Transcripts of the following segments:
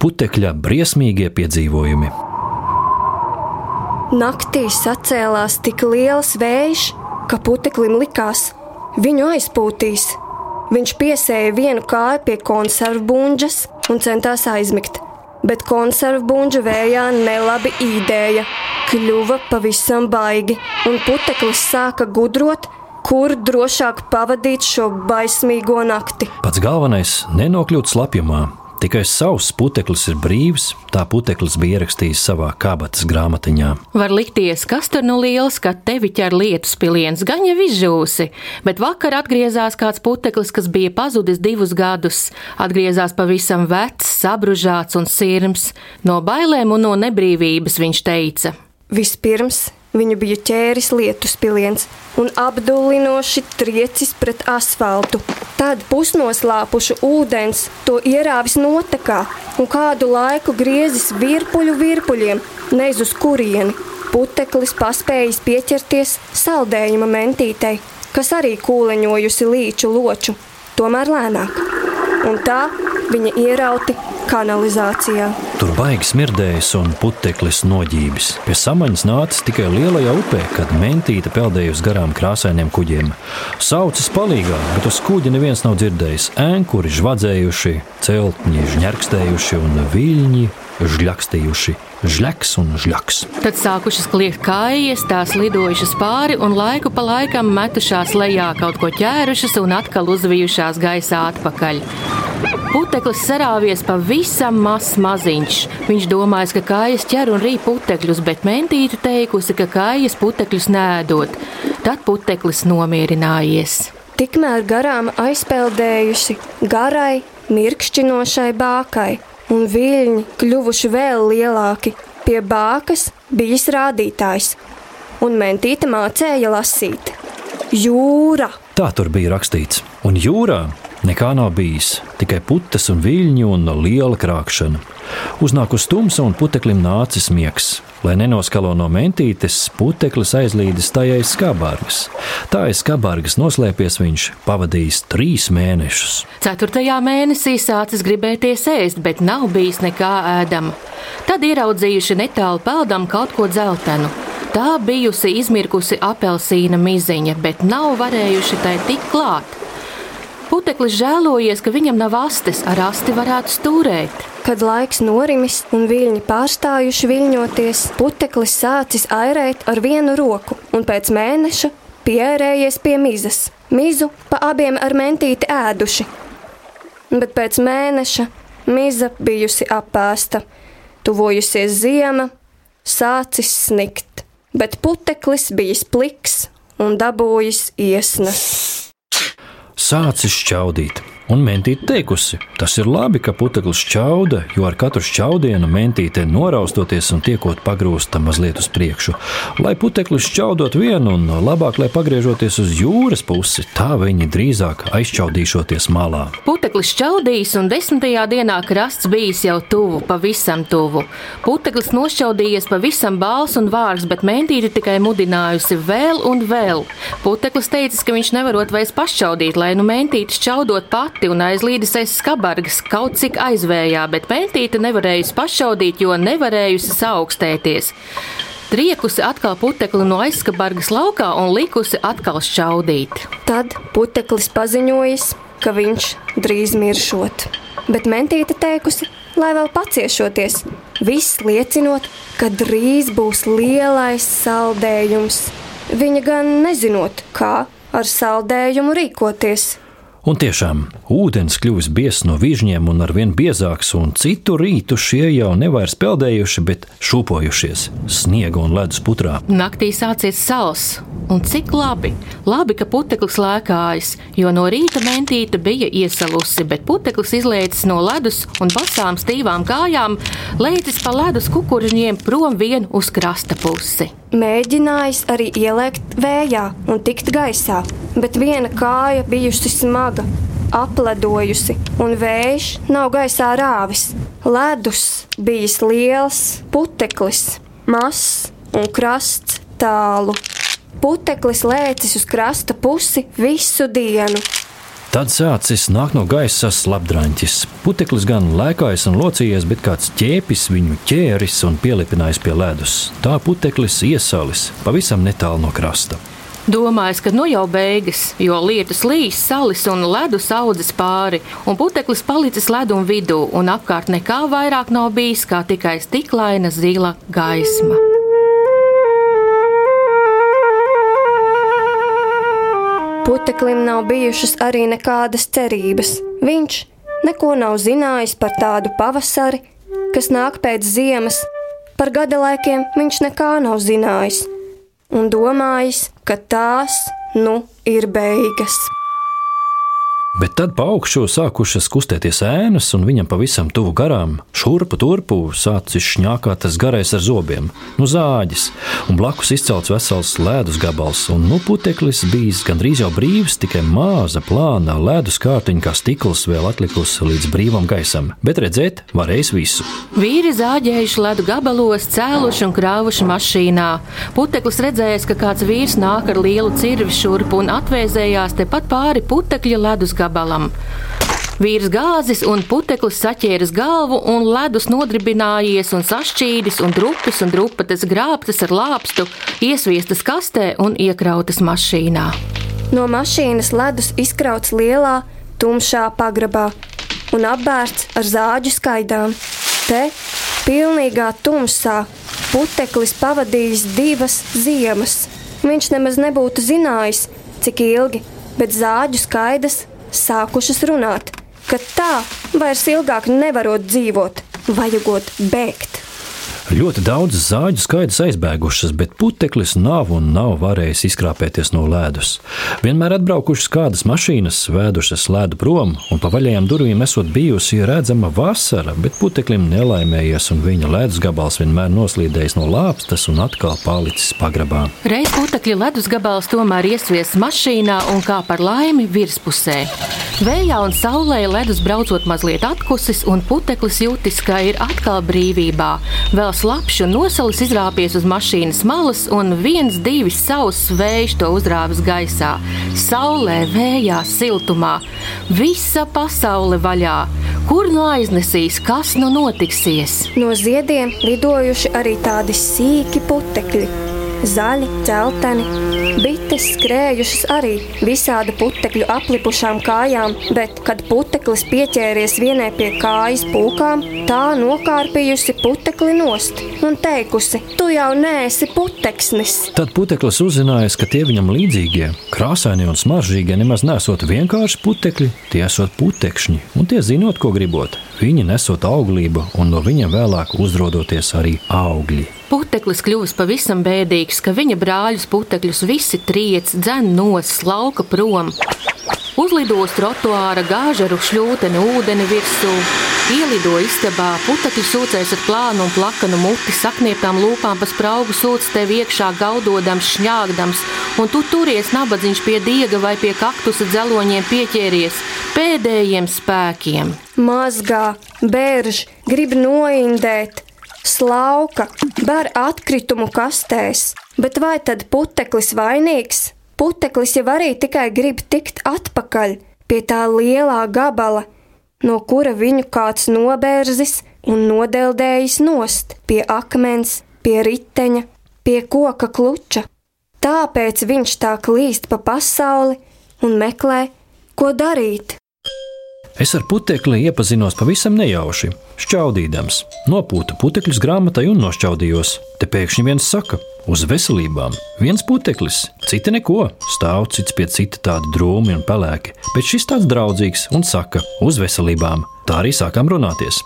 putekļa briesmīgie piedzīvojumi. Naktī sacēlās tik liels vējš, ka puteklim likās, viņu aizpūtīs. Viņš piesēja vienu kāju pie konservu buļģas un centās aizmigt, bet konservu buļģa vējā nelabi īdēja. Kļuva pavisam baigi, un puteklis sāka gudrot, kur drošāk pavadīt šo baismīgo nakti. Pats galvenais - nenokļūt slapjumā, Tikai savs puteklis ir brīvs, tā puteklis bija ierakstījis savā kabatas grāmatiņā. Var likties, kas tur nu liels, ka tevi ķer lietus piliens, gan jau izžūsi, bet vakar atgriezās kāds puteklis, kas bija pazudis divus gadus. Atgriezās pavisam vecs, sabružāts un sirms. No bailēm un no nebrīvības viņš teica: Vispirms Viņu bija ķēris lietus piliens un apdullinoši triecis pret asfaltu. Tad pusnoslāpušu ūdens to ierāvis notekā un kādu laiku griezis virpuļu virpuļiem, nez uz kurieni. Puteklis paspējis pieķerties saldējuma mentītei, kas arī kūleņojusi līču loču, tomēr lēnāk. Un tā viņa ierauti kanalizācijā. Tur baigi smirdējis un puteklis noģībis. Pie samaņas nācis tikai lielajā upē, kad mentīte peldējusi garām krāsainiem kuģiem. Saucis palīgā, bet uz kuģa neviens nav dzirdējis. Ēnkuri žvadzējuši, celtņi žņerkstējuši un viļņi žļakstījuši. Žļaks un žļaks. Tad sākušas kliegt kājas, tās lidojušas pāri un laiku pa laikam metušās lejā, kaut ko ķērušas un atkal uzvijušās gaisā atpakaļ. Puteklis sarāvies pavisam mazs maziņš. Viņš domāja, ka kājas ķer un rīp putekļus, bet mentīte teikusi, ka kājas putekļus nēdot. Tad puteklis nomierinājies. Tikmēr garām aizpeldējusi garai, mirkšķinošai bākai un viļņi kļuvuši vēl lielāki. Pie bākas bijis rādītājs, un mentīte mācēja lasīt. Jūra! Tā tur bija rakstīts, un jūrā nekā nav bijis, tikai putas un viļņi un liela krāpšana. Uznāk uz tumsa un puteklim nācis miegs. Lai nenoskalo no mentītes, puteklis aizlīdis tajai skarbāras. Tā aiz skarbāras noslēpies viņš pavadījis trīs mēnešus. Ceturtajā mēnesī sācis gribēties ēst, bet nav bijis nekā ēdama. Tad ieraudzījuši netālu peldam kaut ko dzeltenu. Tā bijusi izmirkusi apelsīna miziņa, bet nav varējuši tai tik klāt. Puteklis žēlojies, ka viņam nav astes, ar asti varētu stūrēt. Kad laiks norimis un viļņi pārstājuši viļņoties, puteklis sācis airēt ar vienu roku un pēc mēneša pierējies pie mizas. Mizu pa abiem ar mentīti ēduši. Bet pēc mēneša miza bijusi apēsta, tuvojusies ziema, sācis snikt, bet puteklis bijis pliks un dabūjis iesnas sācis šķaudīt. Un mentīte teikusi, tas ir labi, ka puteklis čauda, jo ar katru čaudienu mentīte noraustoties un tiekot pagrūsta mazliet uz priekšu. Lai puteklis čaudot vienu un labāk, lai pagriežoties uz jūras pusi, tā viņi drīzāk aizčaudīšoties malā. Puteklis čaudījis un desmitajā dienā krasts bijis jau tuvu, pavisam tuvu. Puteklis nošķaudījies pavisam bāls un vārgs, bet mentīte tikai mudinājusi vēl un vēl. Puteklis teica, ka viņš nevarot vairs pašķaudīt, lai nu mentīte čaudot pati pati un aizlīdis aiz skabargas kaut cik aizvējā, bet mentīte nevarējusi pašaudīt, jo nevarējusi saaugstēties. Triekusi atkal putekli no aizskabargas laukā un likusi atkal šķaudīt. Tad puteklis paziņojis, ka viņš drīz miršot. Bet mentīte teikusi, lai vēl paciešoties, viss liecinot, ka drīz būs lielais saldējums. Viņa gan nezinot, kā ar saldējumu rīkoties. Un tiešām ūdens kļuvis biezs no vižņiem un arvien biezāks, un citu rītu šie jau nevairs peldējuši, bet šūpojušies sniega un ledus putrā. Naktī sācies sals, un cik labi, labi, ka puteklis lēkājas, jo no rīta mentīte bija iesalusi, bet puteklis izlēcis no ledus un basām stīvām kājām, lēcis pa ledus kukurņiem prom vien uz krasta pusi mēģinājis arī ielēkt vējā un tikt gaisā, bet viena kāja bijusi smaga, apledojusi, un vējš nav gaisā rāvis. Ledus bijis liels, puteklis, mazs un krasts tālu. Puteklis lēcis uz krasta pusi visu dienu. Tad sācis nākt no gaisa slapdraņķis. Puteklis gan lēkājis un locījies, bet kāds ķēpis viņu ķēris un pielipinājis pie ledus. Tā puteklis iesalis pavisam netālu no krasta. Domājis, ka nu jau beigas, jo lietus līs, salis un ledus audzes pāri, un puteklis palicis ledum vidū, un apkārt nekā vairāk nav bijis kā tikai stiklaina zila gaisma. Puteklim nav bijušas arī nekādas cerības. Viņš neko nav zinājis par tādu pavasari, kas nāk pēc ziemas. Par gada laikiem viņš nekā nav zinājis un domājis, ka tās nu ir beigas. Bet tad pa augšu sākušas kustēties ēnas, un viņam pavisam tuvu garām, šurpu turpu sācis šņākāt tas garais ar zobiem, nu zāģis, un blakus izcelts vesels ledus gabals, un nu puteklis bijis gandrīz jau brīvs, tikai maza plāna ledus kārtiņa kā stikls vēl atlikusi līdz brīvam gaisam, bet redzēt varēs visu. Vīri zāģējuši ledu gabalos, cēluši un krāvuši mašīnā. Puteklis redzējis, ka kāds vīrs nāk ar lielu cirvi šurpu un atvēzējās tepat pāri putekļa ledus gabalam. Vīrs gāzis un puteklis saķēris galvu, un ledus nodribinājies un sašķīdis, un drupis un drupatas grābtas ar lāpstu, iesviestas kastē un iekrautas mašīnā. No mašīnas ledus izkrauts lielā, tumšā pagrabā un apbērts ar zāģu skaidām. Te, pilnīgā tumsā, puteklis pavadījis divas ziemas. Viņš nemaz nebūtu zinājis, cik ilgi, bet zāģu skaidas sākušas runāt, ka tā vairs ilgāk nevarot dzīvot, vajagot bēgt. Ļoti daudz zāģu skaidrs aizbēgušas, bet puteklis nav un nav varējis izkrāpēties no ledus. Vienmēr atbraukušas kādas mašīnas, vēdušas ledu prom, un pa vaļajām durvīm esot bijusi redzama vasara, bet puteklim nelaimējies, un viņa ledus gabals vienmēr noslīdējis no lāpstas un atkal palicis pagrabā. Reiz putekļa ledus gabals tomēr iesviests mašīnā un kā par laimi virspusē. Vējā un saulē ledus braucot mazliet atkusis, un puteklis jūtis, ka ir atkal brīvībā. Vēl slapjš un nosalis izrāpies uz mašīnas malas, un viens, divi sauss vējš to uzrāvis gaisā. Saulē, vējā, siltumā. Visa pasaule vaļā. Kur nu aiznesīs, kas nu notiksies? No ziediem lidojuši arī tādi sīki putekļi. Zaļi, dzelteni, bites skrējušas arī visādi putekļu aplipušām kājām, bet, kad puteklis pieķēries vienai pie kājas pūkām, tā nokārpījusi putekli nost un teikusi: Tu jau neesi puteksnis. Tad puteklis uzzinājis, ka tie viņam līdzīgie, krāsaini un smaržīgie nemaz nesot vienkārši putekļi, tie esot putekšņi, un tie zinot, ko gribot. Viņi nesot auglību, un no viņiem vēlāk uzrodoties arī augļi. Puteklis kļuvis pavisam bēdīgs, ka viņa brāļus putekļus visi triec, dzen nos, lauka prom. Uzlidos trotuāra gāžaru šļūteni ūdeni virsū, ielido istabā, putekļi sūcēs ar plānu un plakanu muti, saknieptām lūpām pa spraugu sūc tev iekšā gaudodams, šņāgdams, un tu turies nabadzīgs pie diega vai pie kaktusa dzeloņiem pieķēries pēdējiem spēkiem. Mazgā, bērž, grib noindēt, slauka, bar atkritumu kastēs, bet vai tad puteklis vainīgs? Puteklis jau arī tikai grib tikt atpakaļ pie tā lielā gabala, no kura viņu kāds nobērzis un nodeldējis nost pie akmens, pie riteņa, pie koka kluča. Tāpēc viņš tā klīst pa pasauli un meklē, ko darīt. Es ar putekli iepazinos pavisam nejauši, šķaudīdams. Nopūtu putekļus grāmatai un nošķaudījos. Te pēkšņi viens saka, uz veselībām. Viens puteklis, citi neko, stāv cits pie cita tādi drūmi un pelēki, bet šis tāds draudzīgs un saka, uz veselībām. Tā arī sākām runāties.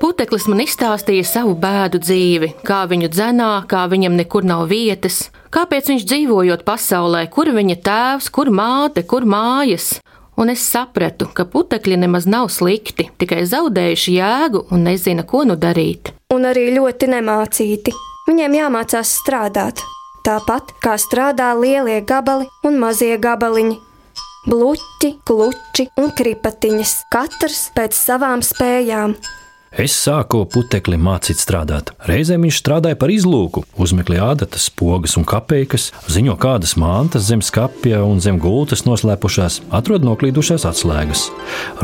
Puteklis man izstāstīja savu bēdu dzīvi, kā viņu dzenā, kā viņam nekur nav vietas, kāpēc viņš dzīvojot pasaulē, kur viņa tēvs, kur māte, kur mājas un es sapratu, ka putekļi nemaz nav slikti, tikai zaudējuši jēgu un nezina, ko nu darīt. Un arī ļoti nemācīti. Viņiem jāmācās strādāt. Tāpat kā strādā lielie gabali un mazie gabaliņi. Bluķi, kluči un kripatiņas, katrs pēc savām spējām. Es sāku putekli mācīt strādāt. Reizēm viņš strādāja par izlūku, uzmeklēja ādatas, pogas un kapeikas, ziņo kādas mantas zem skapja un zem gultas noslēpušās, atrod noklīdušās atslēgas.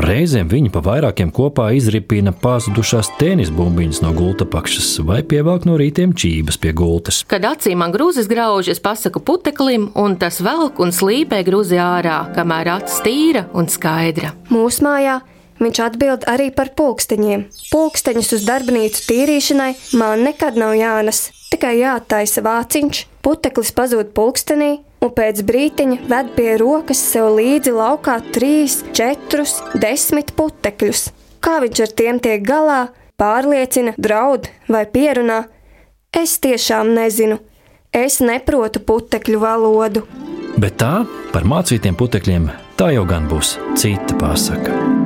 Reizēm viņi pa vairākiem kopā izripina pazudušās tenis bumbiņas no gulta pakšas vai pievelk no rītiem čības pie gultas. Kad acīm man grūzis grauž, es pasaku puteklim, un tas velk un slīpē grūzi ārā, kamēr acis tīra un skaidra. Mūsu mājā viņš atbild arī par pulksteņiem. Pulksteņus uz darbnīcu tīrīšanai man nekad nav jānes, tikai jātaisa vāciņš, puteklis pazūd pulkstenī, un pēc brīdiņa ved pie rokas sev līdzi laukā trīs, četrus, desmit putekļus. Kā viņš ar tiem tiek galā, pārliecina, draud vai pierunā, es tiešām nezinu. Es neprotu putekļu valodu. Bet tā par mācītiem putekļiem tā jau gan būs cita pasaka.